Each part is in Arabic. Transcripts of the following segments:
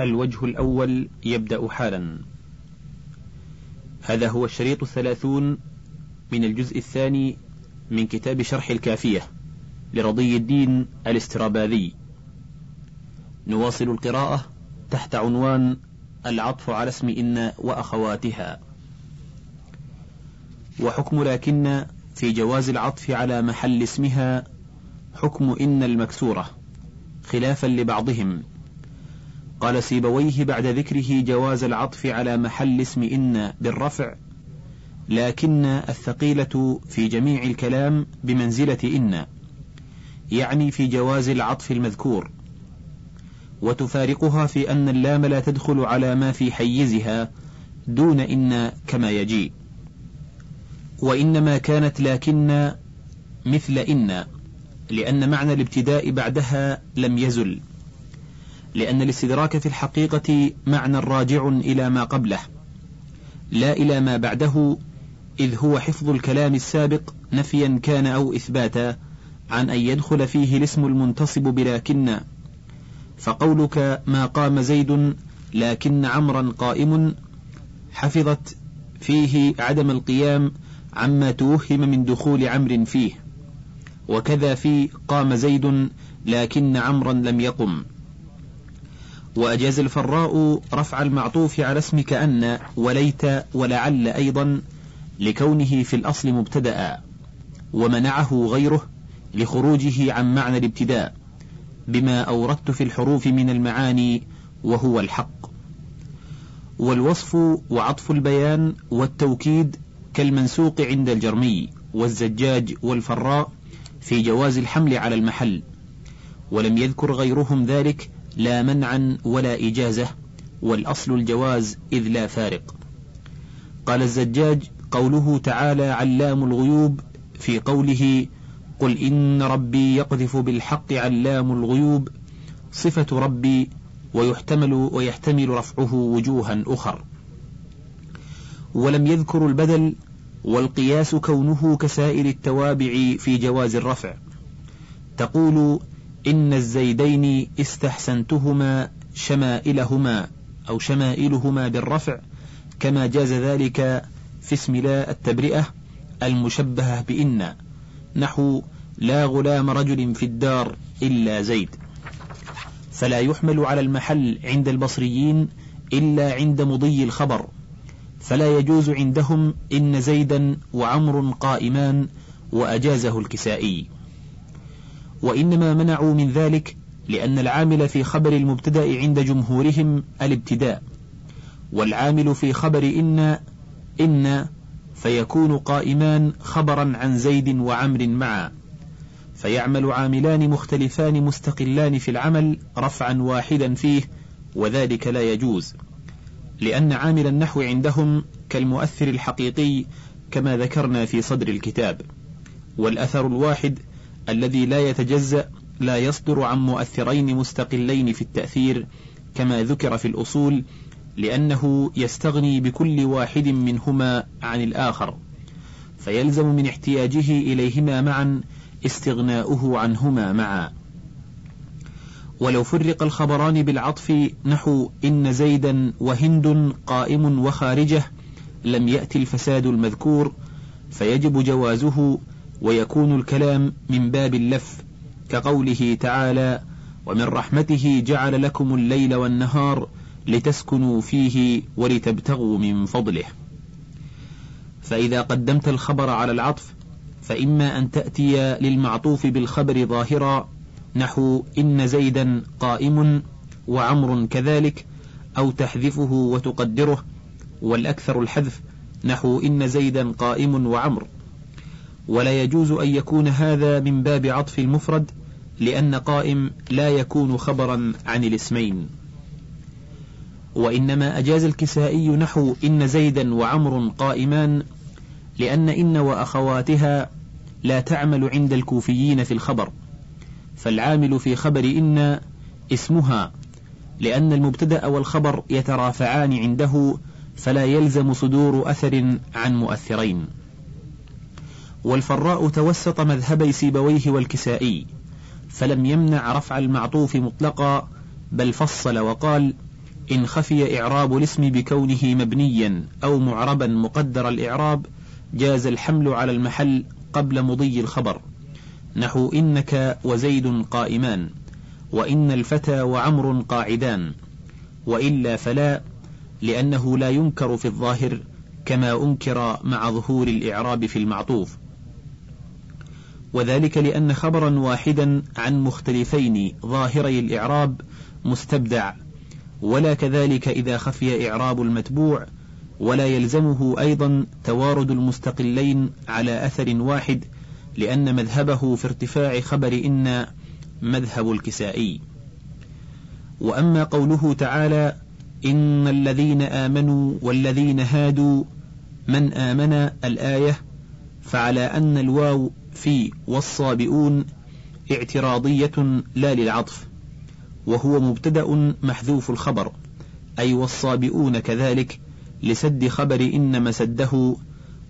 الوجه الأول يبدأ حالا. هذا هو الشريط الثلاثون من الجزء الثاني من كتاب شرح الكافية لرضي الدين الاستراباذي. نواصل القراءة تحت عنوان العطف على اسم إن وأخواتها. وحكم لكن في جواز العطف على محل اسمها حكم إن المكسورة خلافا لبعضهم. قال سيبويه بعد ذكره جواز العطف على محل اسم إن بالرفع لكن الثقيلة في جميع الكلام بمنزلة إن يعني في جواز العطف المذكور. وتفارقها في أن اللام لا تدخل على ما في حيزها دون إن كما يجي. وإنما كانت لكن مثل إن لأن معنى الابتداء بعدها لم يزل. لأن الاستدراك في الحقيقة معنى راجع إلى ما قبله لا إلى ما بعده إذ هو حفظ الكلام السابق نفيا كان أو إثباتا عن أن يدخل فيه الاسم المنتصب بلكن. فقولك ما قام زيد لكن عمرا قائم حفظت فيه عدم القيام عما توهم من دخول عمر فيه. وكذا في قام زيد لكن عمرا لم يقم. وأجاز الفراء رفع المعطوف على اسم كأن وليت ولعل أيضا لكونه في الأصل مبتدأ ومنعه غيره لخروجه عن معنى الابتداء بما أوردت في الحروف من المعاني وهو الحق. والوصف وعطف البيان والتوكيد كالمنسوق عند الجرمي والزجاج والفراء في جواز الحمل على المحل ولم يذكر غيرهم ذلك لا منعا ولا إجازة والأصل الجواز إذ لا فارق. قال الزجاج قوله تعالى علام الغيوب في قوله قل إن ربي يقذف بالحق علام الغيوب صفة ربي ويحتمل ويحتمل رفعه وجوها أخر. ولم يذكر البدل والقياس كونه كسائر التوابع في جواز الرفع. تقول إن الزيدين استحسنتهما شمائلهما أو شمائلهما بالرفع كما جاز ذلك في اسم لا التبرئة المشبهة بإن. نحو لا غلام رجل في الدار إلا زيد. فلا يحمل على المحل عند البصريين إلا عند مضي الخبر. فلا يجوز عندهم إن زيدا وعمر قائمان وأجازه الكسائي. وإنما منعوا من ذلك لأن العامل في خبر المبتدأ عند جمهورهم الابتداء والعامل في خبر إن إن فيكون قائمان خبرا عن زيد وعمر معا فيعمل عاملان مختلفان مستقلان في العمل رفعا واحدا فيه وذلك لا يجوز لأن عامل النحو عندهم كالمؤثر الحقيقي كما ذكرنا في صدر الكتاب والأثر الواحد الذي لا يتجزأ لا يصدر عن مؤثرين مستقلين في التأثير كما ذكر في الأصول لأنه يستغني بكل واحد منهما عن الآخر فيلزم من احتياجه إليهما معا استغناؤه عنهما معا. ولو فرق الخبران بالعطف نحو إن زيدا وهند قائم وخارجه لم يأتي الفساد المذكور فيجب جوازه ويكون الكلام من باب اللف كقوله تعالى ومن رحمته جعل لكم الليل والنهار لتسكنوا فيه ولتبتغوا من فضله فإذا قدمت الخبر على العطف فإما أن تأتي للمعطوف بالخبر ظاهرا نحو إن زيدا قائم وعمر كذلك أو تحذفه وتقدره والأكثر الحذف نحو إن زيدا قائم وعمر ولا يجوز أن يكون هذا من باب عطف المفرد لأن قائم لا يكون خبرا عن الاسمين. وإنما أجاز الكسائي نحو إن زيدا وعمر قائمان لأن إن وأخواتها لا تعمل عند الكوفيين في الخبر. فالعامل في خبر إن اسمها لأن المبتدأ والخبر يترافعان عنده فلا يلزم صدور أثر عن مؤثرين. والفراء توسط مذهبي سيبويه والكسائي فلم يمنع رفع المعطوف مطلقا بل فصل وقال إن خفي إعراب الاسم بكونه مبنيا أو معربا مقدر الإعراب جاز الحمل على المحل قبل مضي الخبر. نحو إنك وزيد قائمان وإن الفتى وعمر قاعدان وإلا فلا لأنه لا ينكر في الظاهر كما أنكر مع ظهور الإعراب في المعطوف. وذلك لأن خبرا واحدا عن مختلفين ظاهري الإعراب مستبدع ولا كذلك إذا خفي إعراب المتبوع ولا يلزمه أيضا توارد المستقلين على أثر واحد لأن مذهبه في ارتفاع خبر إن مذهب الكسائي. وأما قوله تعالى إن الذين آمنوا والذين هادوا من آمن الآية فعلى أن الواو في والصابئون اعتراضية لا للعطف وهو مبتدأ محذوف الخبر أي والصابئون كذلك لسد خبر إن مسده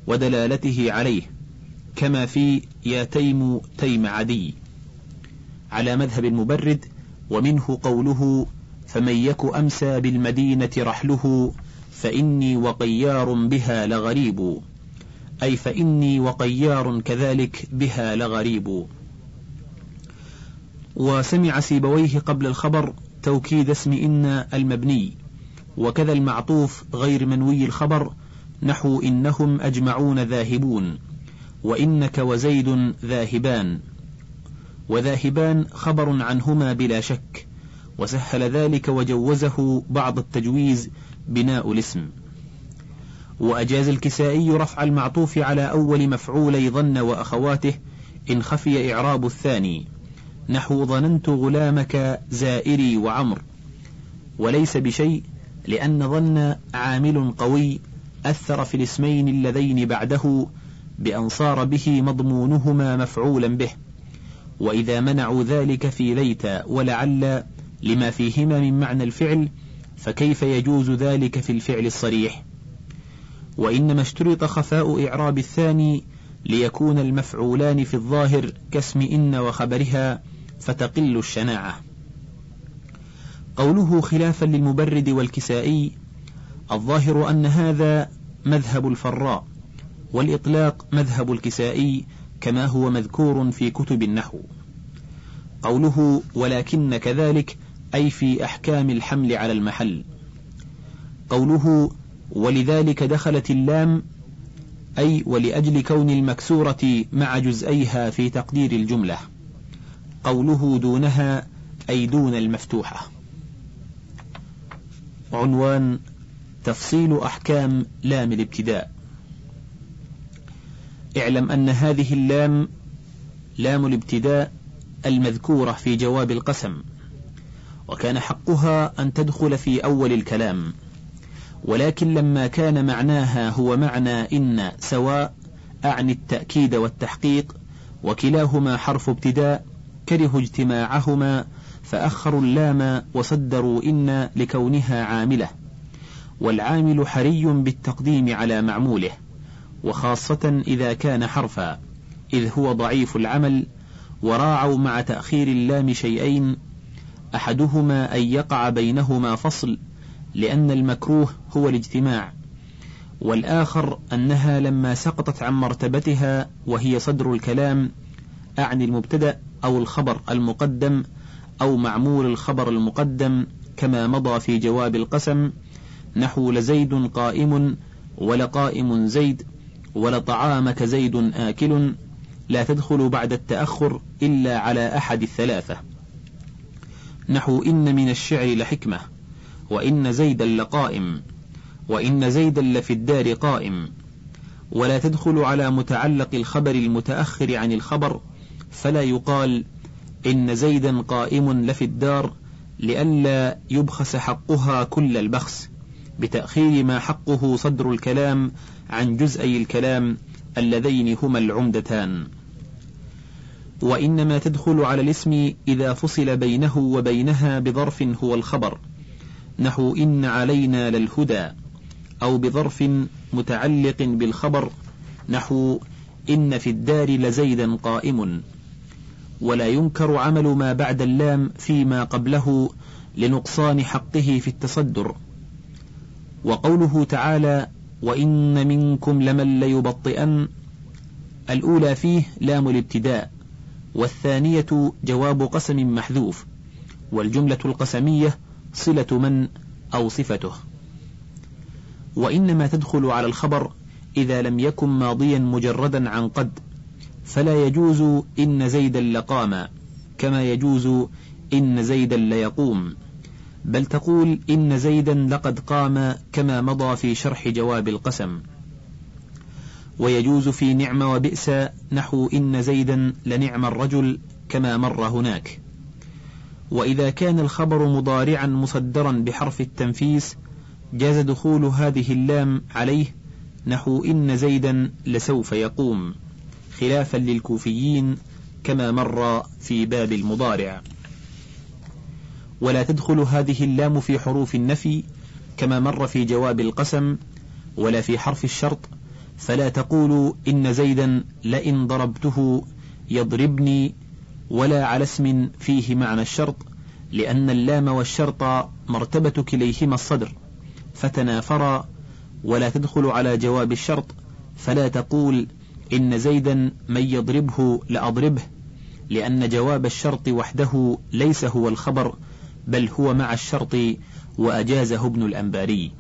ودلالته عليه كما في يا تيم تيم عدي. على مذهب المبرد ومنه قوله فمن يك أمسى بالمدينة رحله فإني وقيار بها لغريب. أي فإني وقيار كذلك بها لغريب. وسمع سيبويه قبل الخبر توكيد اسم إن المبني. وكذا المعطوف غير منوي الخبر نحو إنهم أجمعون ذاهبون. وإنك وزيد ذاهبان. وذاهبان خبر عنهما بلا شك. وسهل ذلك وجوزه بعض التجويز بناء الاسم. وأجاز الكسائي رفع المعطوف على أول مفعولي ظن وأخواته إن خفي إعراب الثاني. نحو ظننت غلامك زائري وعمر. وليس بشيء لأن ظن عامل قوي أثر في الاسمين اللذين بعده بأن صار به مضمونهما مفعولا به. وإذا منعوا ذلك في ليت ولعل لما فيهما من معنى الفعل فكيف يجوز ذلك في الفعل الصريح؟ وإنما اشترط خفاء إعراب الثاني ليكون المفعولان في الظاهر كاسم إن وخبرها فتقل الشناعة. قوله خلافا للمبرد والكسائي الظاهر أن هذا مذهب الفراء والإطلاق مذهب الكسائي كما هو مذكور في كتب النحو. قوله ولكن كذلك أي في أحكام الحمل على المحل. قوله ولذلك دخلت اللام أي ولأجل كون المكسورة مع جزئيها في تقدير الجملة قوله دونها أي دون المفتوحة. عنوان تفصيل أحكام لام الابتداء. اعلم أن هذه اللام لام الابتداء المذكورة في جواب القسم وكان حقها أن تدخل في أول الكلام. ولكن لما كان معناها هو معنى إن سواء أعني التأكيد والتحقيق وكلاهما حرف ابتداء كرهوا اجتماعهما فأخروا اللام وصدروا إن لكونها عاملة. والعامل حري بالتقديم على معموله وخاصة إذا كان حرفا إذ هو ضعيف العمل وراعوا مع تأخير اللام شيئين أحدهما أن يقع بينهما فصل لأن المكروه هو الاجتماع والآخر أنها لما سقطت عن مرتبتها وهي صدر الكلام أعني المبتدأ أو الخبر المقدم أو معمول الخبر المقدم كما مضى في جواب القسم نحو لزيد قائم ولقائم زيد ولطعامك زيد آكل لا تدخل بعد التأخر إلا على أحد الثلاثة. نحو إن من الشعر لحكمة. وإن زيدا لقائم وإن زيدا لفي الدار قائم. ولا تدخل على متعلق الخبر المتأخر عن الخبر فلا يقال إن زيدا قائم لفي الدار لئلا يبخس حقها كل البخس بتأخير ما حقه صدر الكلام عن جزئي الكلام اللذين هما العمدتان. وإنما تدخل على الاسم إذا فصل بينه وبينها بظرف هو الخبر. نحو إن علينا للهدى أو بظرف متعلق بالخبر نحو إن في الدار لزيدا قائم. ولا ينكر عمل ما بعد اللام فيما قبله لنقصان حقه في التصدر. وقوله تعالى وإن منكم لمن ليبطئن الأولى فيه لام الابتداء والثانية جواب قسم محذوف والجملة القسمية صلة من أو صفته. وإنما تدخل على الخبر إذا لم يكن ماضيا مجردا عن قد فلا يجوز إن زيدا لقام كما يجوز إن زيدا ليقوم. بل تقول إن زيدا لقد قام كما مضى في شرح جواب القسم. ويجوز في نعم وبئس نحو إن زيدا لنعم الرجل كما مر هناك. وإذا كان الخبر مضارعا مصدرا بحرف التنفيس جاز دخول هذه اللام عليه نحو إن زيدا لسوف يقوم خلافا للكوفيين كما مر في باب المضارع. ولا تدخل هذه اللام في حروف النفي كما مر في جواب القسم ولا في حرف الشرط فلا تقولوا إن زيدا لئن ضربته يضربني ولا على اسم فيه معنى الشرط لأن اللام والشرط مرتبة كليهما الصدر فتنافرا ولا تدخل على جواب الشرط فلا تقول إن زيدا من يضربه لأضربه لأن جواب الشرط وحده ليس هو الخبر بل هو مع الشرط وأجازه ابن الأنباري.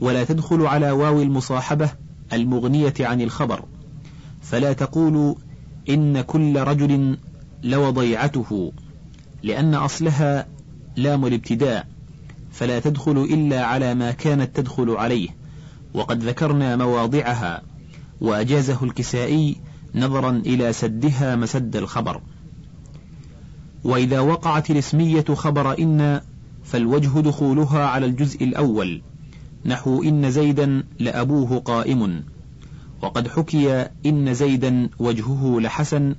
ولا تدخل على واو المصاحبة المغنية عن الخبر فلا تقول إن كل رجل لوضيعته لأن أصلها لام الابتداء فلا تدخل إلا على ما كانت تدخل عليه وقد ذكرنا مواضعها وأجازه الكسائي نظرا إلى سدها مسد الخبر. وإذا وقعت الاسمية خبر إن فالوجه دخولها على الجزء الأول نحو إن زيدا لأبوه قائم. وقد حكي إن زيدا وجهه لحسن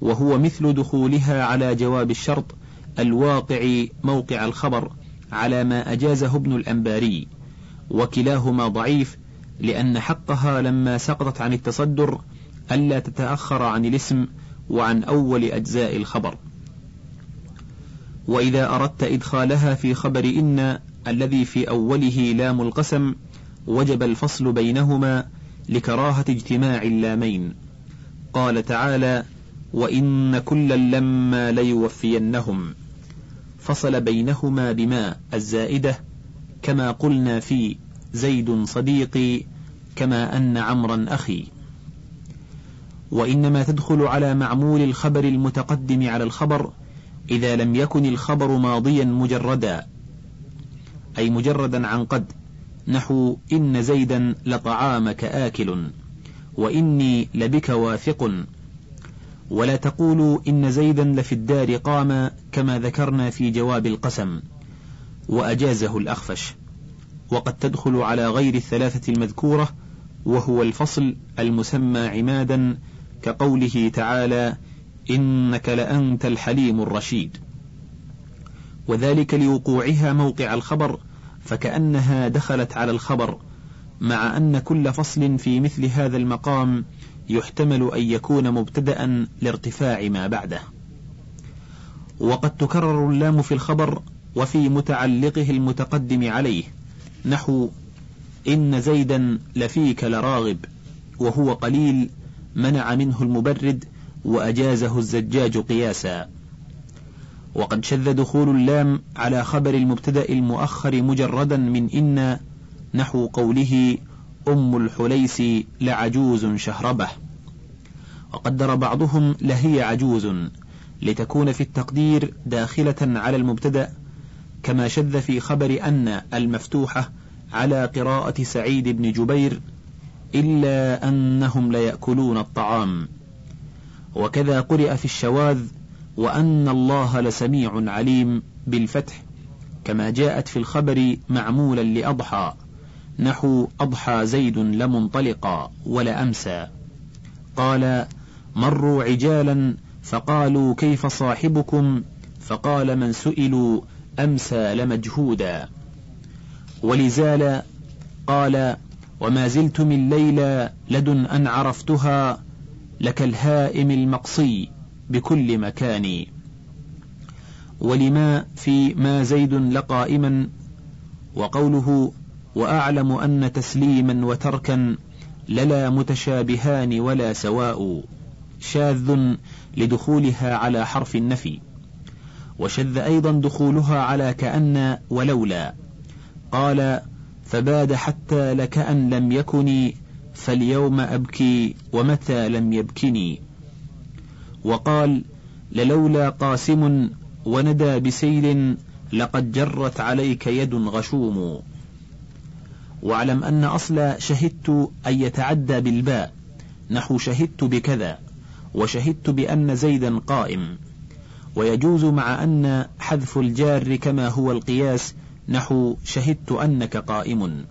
وهو مثل دخولها على جواب الشرط الواقع موقع الخبر على ما أجازه ابن الأنباري وكلاهما ضعيف لأن حقها لما سقطت عن التصدر ألا تتأخر عن الاسم وعن أول أجزاء الخبر. وإذا أردت إدخالها في خبر إن الذي في أوله لام القسم وجب الفصل بينهما لكراهة اجتماع اللامين. قال تعالى وإن كلا لما ليوفينهم فصل بينهما بما الزائدة كما قلنا في زيد صديقي كما أن عمرا أخي وإنما تدخل على معمول الخبر المتقدم على الخبر إذا لم يكن الخبر ماضيا مجردا أي مجردا عن قد. نحو إن زيدا لطعامك آكل وإني لبك واثق. ولا تقولوا إن زيدا لفي الدار قام كما ذكرنا في جواب القسم وأجازه الأخفش. وقد تدخل على غير الثلاثة المذكورة وهو الفصل المسمى عمادا كقوله تعالى إنك لأنت الحليم الرشيد. وذلك لوقوعها موقع الخبر فكأنها دخلت على الخبر مع أن كل فصل في مثل هذا المقام يحتمل أن يكون مبتدأ لارتفاع ما بعده. وقد تكرر اللام في الخبر وفي متعلقه المتقدم عليه نحو إن زيدا لفيك لراغب وهو قليل منع منه المبرد وأجازه الزجاج قياسا. وقد شذ دخول اللام على خبر المبتدأ المؤخر مجردا من إن نحو قوله أم الحليس لعجوز شهربة. وقدر بعضهم لهي عجوز لتكون في التقدير داخلة على المبتدأ كما شذ في خبر أن المفتوحة على قراءة سعيد بن جبير إلا أنهم ليأكلون الطعام. وكذا قرئ في الشواذ وأن الله لسميع عليم بالفتح كما جاءت في الخبر معمولا لأضحى نحو أضحى زيد لمنطلقا ولأمسى قال مروا عجالا فقالوا كيف صاحبكم؟ فقال من سئلوا أمسى لمجهودا. ولزال قال وما زلت من ليلى لدن أن عرفتها لك الهائم المقصي. بكل مكان. ولما في ما زيد لقائما وقوله وأعلم أن تسليما وتركا للا متشابهان ولا سواء شاذ لدخولها على حرف النفي. وشذ أيضا دخولها على كأن ولولا. قال فباد حتى لكأن لم يكن فاليوم أبكي ومتى لم يبكني. وقال للولا قاسم وندى بسيل لقد جرت عليك يد غشوم. واعلم أن أصل شهدت أن يتعدى بالباء نحو شهدت بكذا وشهدت بأن زيدا قائم. ويجوز مع أن حذف الجار كما هو القياس نحو شهدت أنك قائم.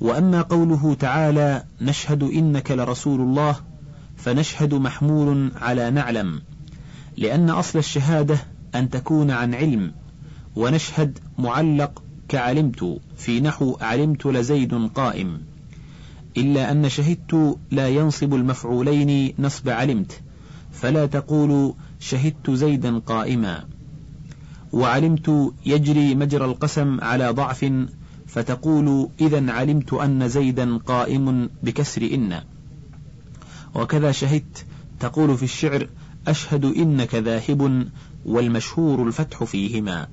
وأما قوله تعالى نشهد إنك لرسول الله فنشهد محمول على نعلم لأن أصل الشهادة أن تكون عن علم ونشهد معلق كعلمت في نحو علمت لزيد قائم. إلا أن شهدت لا ينصب المفعولين نصب علمت فلا تقول شهدت زيدا قائما. وعلمت يجري مجرى القسم على ضعف فتقول إذا علمت أن زيدا قائم بكسر إن. وكذا شهدت. تقول في الشعر أشهد إنك ذاهب والمشهور الفتح فيهما.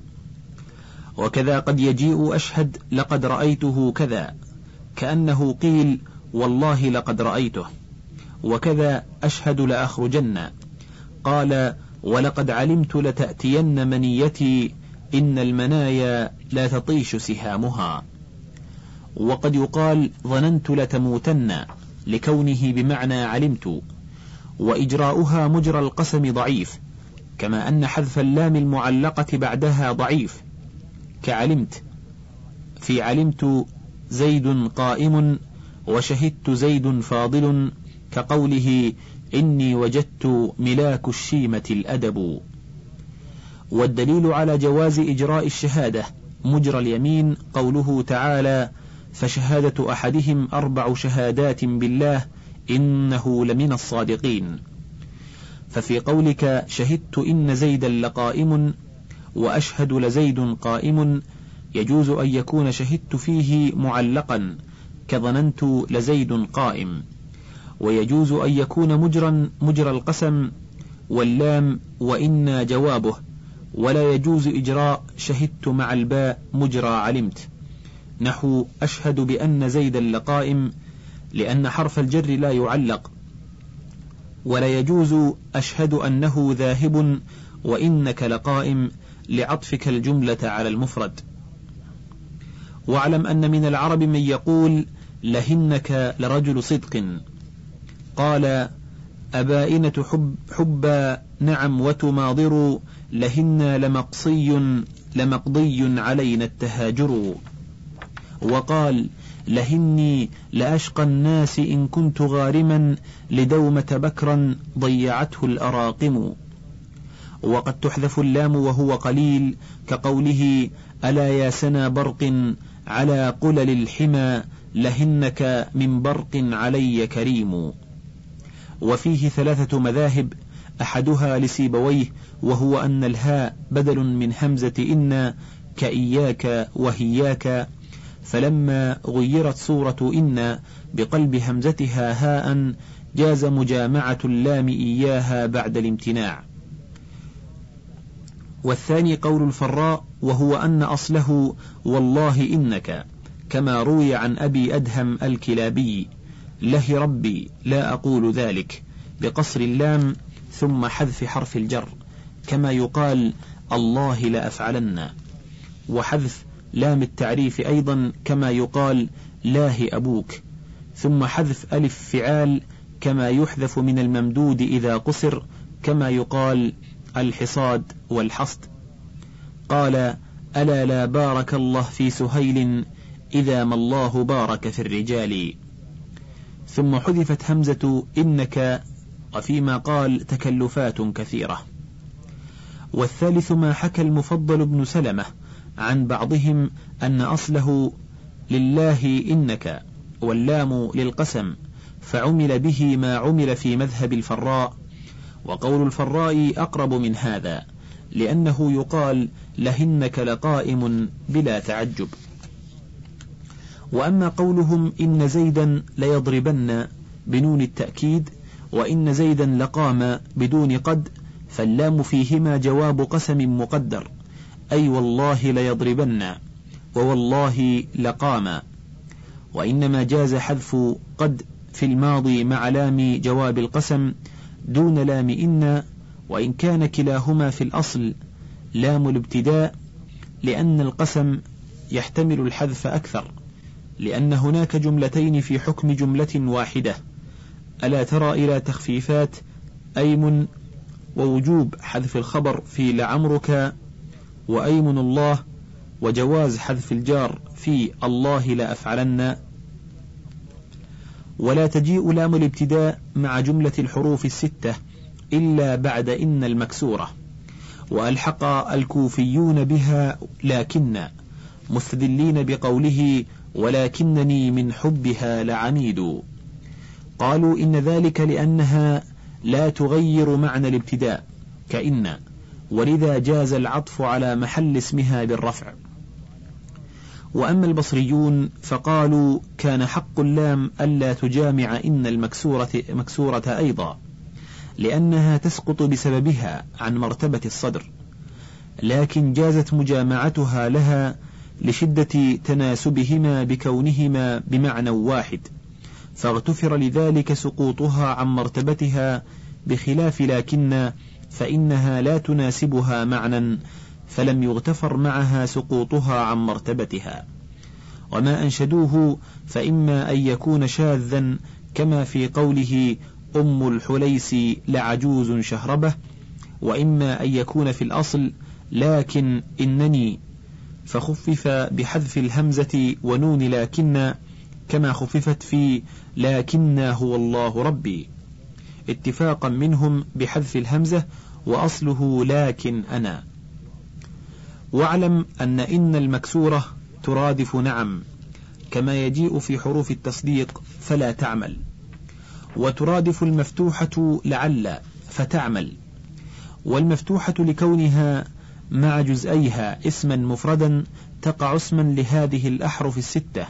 وكذا قد يجيء أشهد لقد رأيته كذا. كأنه قيل والله لقد رأيته. وكذا أشهد لأخرجن. قال ولقد علمت لتأتين منيتي إن المنايا لا تطيش سهامها. وقد يقال ظننت لتموتن. لكونه بمعنى علمت وإجراؤها مجرى القسم ضعيف كما أن حذف اللام المعلقة بعدها ضعيف كعلمت في علمت زيد قائم وشهدت زيد فاضل كقوله إني وجدت ملاك الشيمة الأدب. والدليل على جواز إجراء الشهادة مجرى اليمين قوله تعالى فشهادة أحدهم أربع شهادات بالله إنه لمن الصادقين. ففي قولك شهدت إن زيدا لقائم وأشهد لزيد قائم يجوز أن يكون شهدت فيه معلقا كظننت لزيد قائم. ويجوز أن يكون مجرا مجرى القسم واللام وإنا جوابه ولا يجوز إجراء شهدت مع الباء مجرى علمت. نحو أشهد بأن زيدا لقائم لأن حرف الجر لا يعلق. ولا يجوز أشهد أنه ذاهب وإنك لقائم لعطفك الجملة على المفرد. واعلم أن من العرب من يقول لهنك لرجل صدق. قال أبائنة حب حبا نعم وتماضر لهن لمقصي لمقضي علينا التهاجر. وقال لهني لأشقى الناس إن كنت غارما لدومة بكرا ضيعته الأراقم. وقد تحذف اللام وهو قليل كقوله ألا يا سنا برق على قلل الحمى لهنك من برق علي كريم. وفيه ثلاثة مذاهب أحدها لسيبويه وهو أن الهاء بدل من همزة إن كإياك وهياك فلما غيرت صورة إن بقلب همزتها هاء جاز مجامعة اللام إياها بعد الامتناع. والثاني قول الفراء وهو أن أصله والله إنك كما روي عن أبي أدهم الكلابي له ربي لا أقول ذلك بقصر اللام ثم حذف حرف الجر كما يقال الله لأفعلن. وحذف لام التعريف أيضا كما يقال لاه أبوك. ثم حذف ألف فعال كما يحذف من الممدود إذا قصر كما يقال الحصاد والحصد. قال ألا لا بارك الله في سهيل إذا ما الله بارك في الرجال. ثم حذفت همزة إنك وفيما قال تكلفات كثيرة. والثالث ما حكى المفضل بن سلمة عن بعضهم أن أصله لله إنك واللام للقسم فعمل به ما عمل في مذهب الفراء وقول الفراء أقرب من هذا لأنه يقال لهنك لقائم بلا تعجب. وأما قولهم إن زيدا ليضربن بنون التأكيد وإن زيدا لقام بدون قد فاللام فيهما جواب قسم مقدر. أي والله ليضربن ووالله لقام وإنما جاز حذف قد في الماضي مع لام جواب القسم دون لام إن وإن كان كلاهما في الأصل لام الابتداء لأن القسم يحتمل الحذف أكثر لأن هناك جملتين في حكم جملة واحدة. ألا ترى إلى تخفيفات أيمن ووجوب حذف الخبر في لعمرك وأيمن الله وجواز حذف الجار في الله لأفعلن ولا تجيء لام الابتداء مع جملة الحروف الستة إلا بعد إن المكسورة. وألحق الكوفيون بها لكن مستدلين بقوله ولكنني من حبها لعميد. قالوا إن ذلك لأنها لا تغير معنى الابتداء كإن. ولذا جاز العطف على محل اسمها بالرفع. وأما البصريون فقالوا كان حق اللام ألا تجامع إن المكسورة مكسورة أيضا لأنها تسقط بسببها عن مرتبة الصدر. لكن جازت مجامعتها لها لشدة تناسبهما بكونهما بمعنى واحد فاغتفر لذلك سقوطها عن مرتبتها بخلاف لكن فإنها لا تناسبها معنى فلم يغتفر معها سقوطها عن مرتبتها. وما أنشدوه فإما أن يكون شاذا كما في قوله أم الحليس لعجوز شهربة وإما أن يكون في الأصل لكن إنني فخفف بحذف الهمزة ونون لكن كما خففت في لكن هو الله ربي. اتفاقا منهم بحذف الهمزة وأصله لكن أنا. واعلم أن إن المكسورة ترادف نعم كما يجيء في حروف التصديق فلا تعمل. وترادف المفتوحة لعل فتعمل. والمفتوحة لكونها مع جزئيها اسما مفردا تقع اسما لهذه الأحرف الستة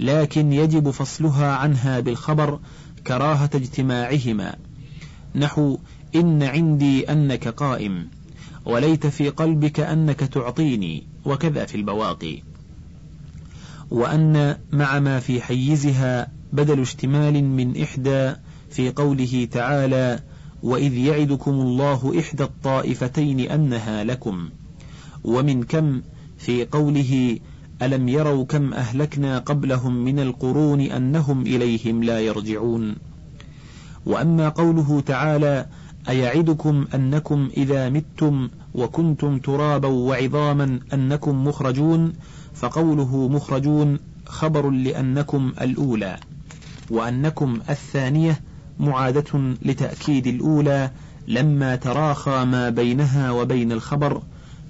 لكن يجب فصلها عنها بالخبر كراهة اجتماعهما. نحو إن عندي أنك قائم وليت في قلبك أنك تعطيني وكذا في البواقي. وأن مع ما في حيزها بدل اشتمال من إحدى في قوله تعالى وإذ يعدكم الله إحدى الطائفتين أنها لكم. ومن كم في قوله ألم يروا كم أهلكنا قبلهم من القرون أنهم إليهم لا يرجعون. وأما قوله تعالى أيعدكم أنكم إذا متم وكنتم ترابا وعظاما أنكم مخرجون؟ فقوله مخرجون خبر لأنكم الأولى وأنكم الثانية معادة لتأكيد الأولى لما تراخى ما بينها وبين الخبر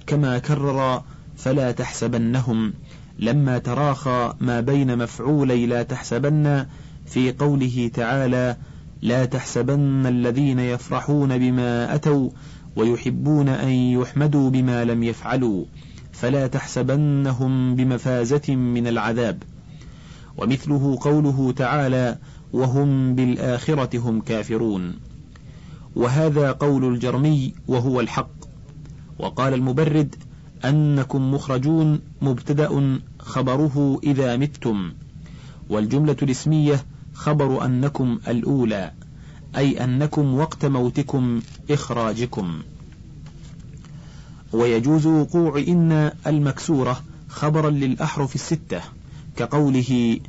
كما كرر فلا تحسبنهم. لما تراخى ما بين مفعولي لا تحسبن في قوله تعالى لا تحسبن الذين يفرحون بما أتوا ويحبون أن يحمدوا بما لم يفعلوا فلا تحسبنهم بمفازة من العذاب. ومثله قوله تعالى وهم بالآخرة هم كافرون وهذا قول الجرمي وهو الحق. وقال المبرد أنكم مخرجون مبتدأ خبره إذا متم والجملة الاسمية خبر أنكم الأولى أي أنكم وقت موتكم إخراجكم. ويجوز وقوع إن المكسورة خبرا للأحرف الستة كقوله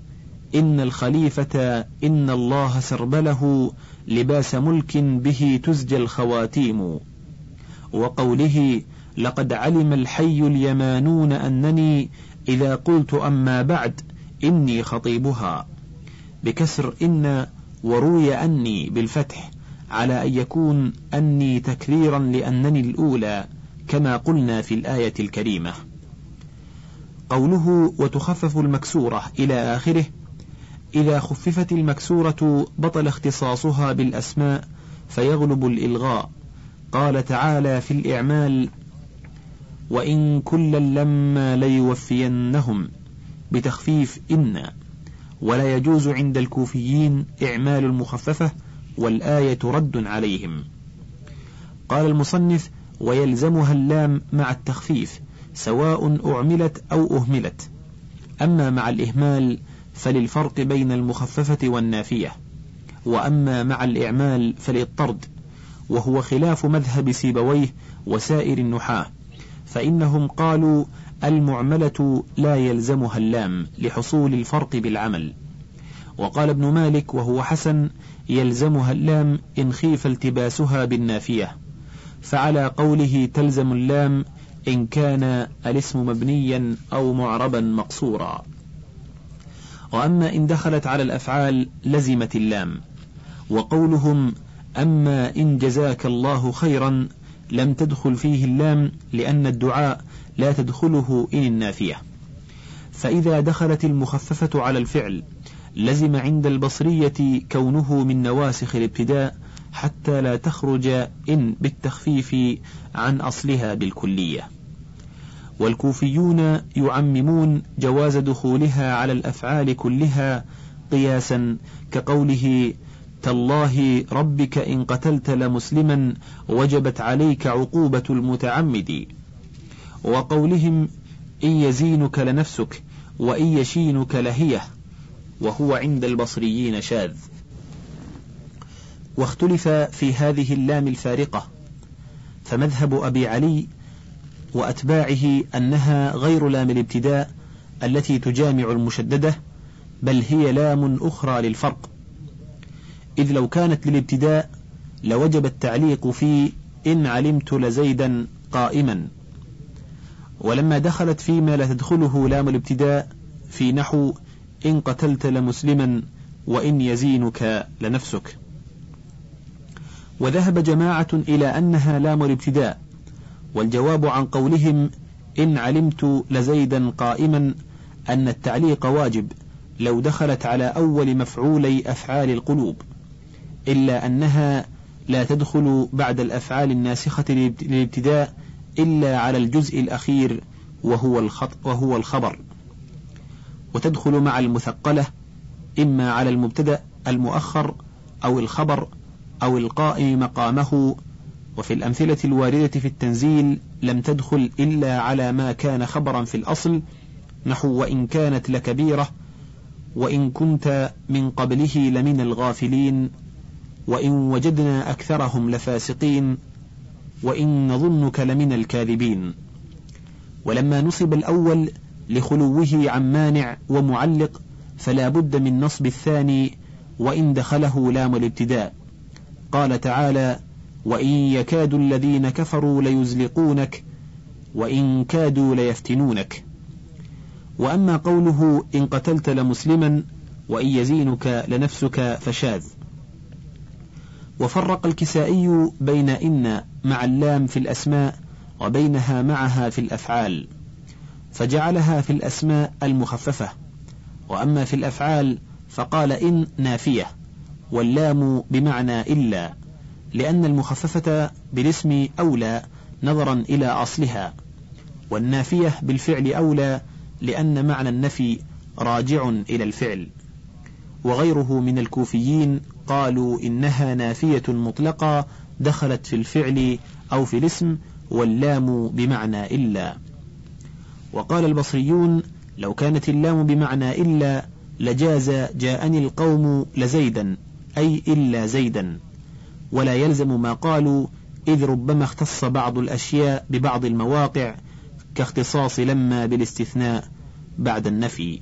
إن الخليفة إن الله سربله لباس ملك به تزجى الخواتيم. وقوله لقد علم الحي اليمانون أنني إذا قلت أما بعد إني خطيبها. بكسر إن وروي أني بالفتح على أن يكون أني تكريرا لأنني الأولى كما قلنا في الآية الكريمة. قوله وتخفف المكسورة إلى آخره إذا خففت المكسورة بطل اختصاصها بالأسماء فيغلب الإلغاء. قال تعالى في الإعمال وإن كلا لما ليوفينهم بتخفيف إن ولا يجوز عند الكوفيين إعمال المخففة والآية رد عليهم. قال المصنف ويلزمها اللام مع التخفيف سواء أعملت أو أهملت. أما مع الإهمال فللفرق بين المخففة والنافية. وأما مع الإعمال فللطرد وهو خلاف مذهب سيبويه وسائر النحاة. فإنهم قالوا المعملة لا يلزمها اللام لحصول الفرق بالعمل. وقال ابن مالك وهو حسن يلزمها اللام إن خيف التباسها بالنافية. فعلى قوله تلزم اللام إن كان الاسم مبنيا أو معربا مقصورا. وأما إن دخلت على الأفعال لزمت اللام. وقولهم أما إن جزاك الله خيرا لم تدخل فيه اللام لأن الدعاء لا تدخله إن النافية. فإذا دخلت المخففة على الفعل لزم عند البصرية كونه من نواسخ الابتداء حتى لا تخرج إن بالتخفيف عن أصلها بالكلية. والكوفيون يعممون جواز دخولها على الأفعال كلها قياسا كقوله تالله ربك إن قتلت لمسلما وجبت عليك عقوبة المتعمد وقولهم إن يزينك لنفسك وإن يشينك لهية وهو عند البصريين شاذ. واختلف في هذه اللام الفارقة فمذهب أبي علي وأتباعه أنها غير لام الابتداء التي تجامع المشددة بل هي لام أخرى للفرق. إذ لو كانت للابتداء لوجب التعليق في إن علمت لزيدا قائما. ولما دخلت فيما لا تدخله لام الابتداء في نحو إن قتلت لمسلما وإن يزينك لنفسك. وذهب جماعة إلى أنها لام الابتداء والجواب عن قولهم إن علمت لزيدا قائما أن التعليق واجب لو دخلت على أول مفعولي أفعال القلوب إلا أنها لا تدخل بعد الأفعال الناسخة للابتداء إلا على الجزء الأخير وهو, الخط وهو الخبر. وتدخل مع المثقلة إما على المبتدأ المؤخر أو الخبر أو القائم مقامه. وفي الأمثلة الواردة في التنزيل لم تدخل إلا على ما كان خبرا في الأصل نحو وإن كانت لكبيرة وإن كنت من قبله لمن الغافلين وإن وجدنا أكثرهم لفاسقين. وإن نظنك لمن الكاذبين. ولما نصب الأول لخلوه عن مانع ومعلق فلا بد من نصب الثاني وإن دخله لام الابتداء. قال تعالى وإن يكاد الذين كفروا ليزلقونك وإن كادوا ليفتنونك. وأما قوله إن قتلت لمسلما وإن يزينك لنفسك فشاذ. وفرق الكسائي بين إن مع اللام في الأسماء وبينها معها في الأفعال فجعلها في الأسماء المخففة وأما في الأفعال فقال إن نافية واللام بمعنى إلا لأن المخففة بالاسم أولى نظرا إلى أصلها والنافية بالفعل أولى لأن معنى النفي راجع إلى الفعل وغيره من الكوفيين قالوا إنها نافية مطلقة دخلت في الفعل أو في الاسم واللام بمعنى إلا. وقال البصريون لو كانت اللام بمعنى إلا لجاز جاءني القوم لزيدا أي إلا زيدا. ولا يلزم ما قالوا إذ ربما اختص بعض الأشياء ببعض المواقع كاختصاص لما بالاستثناء بعد النفي.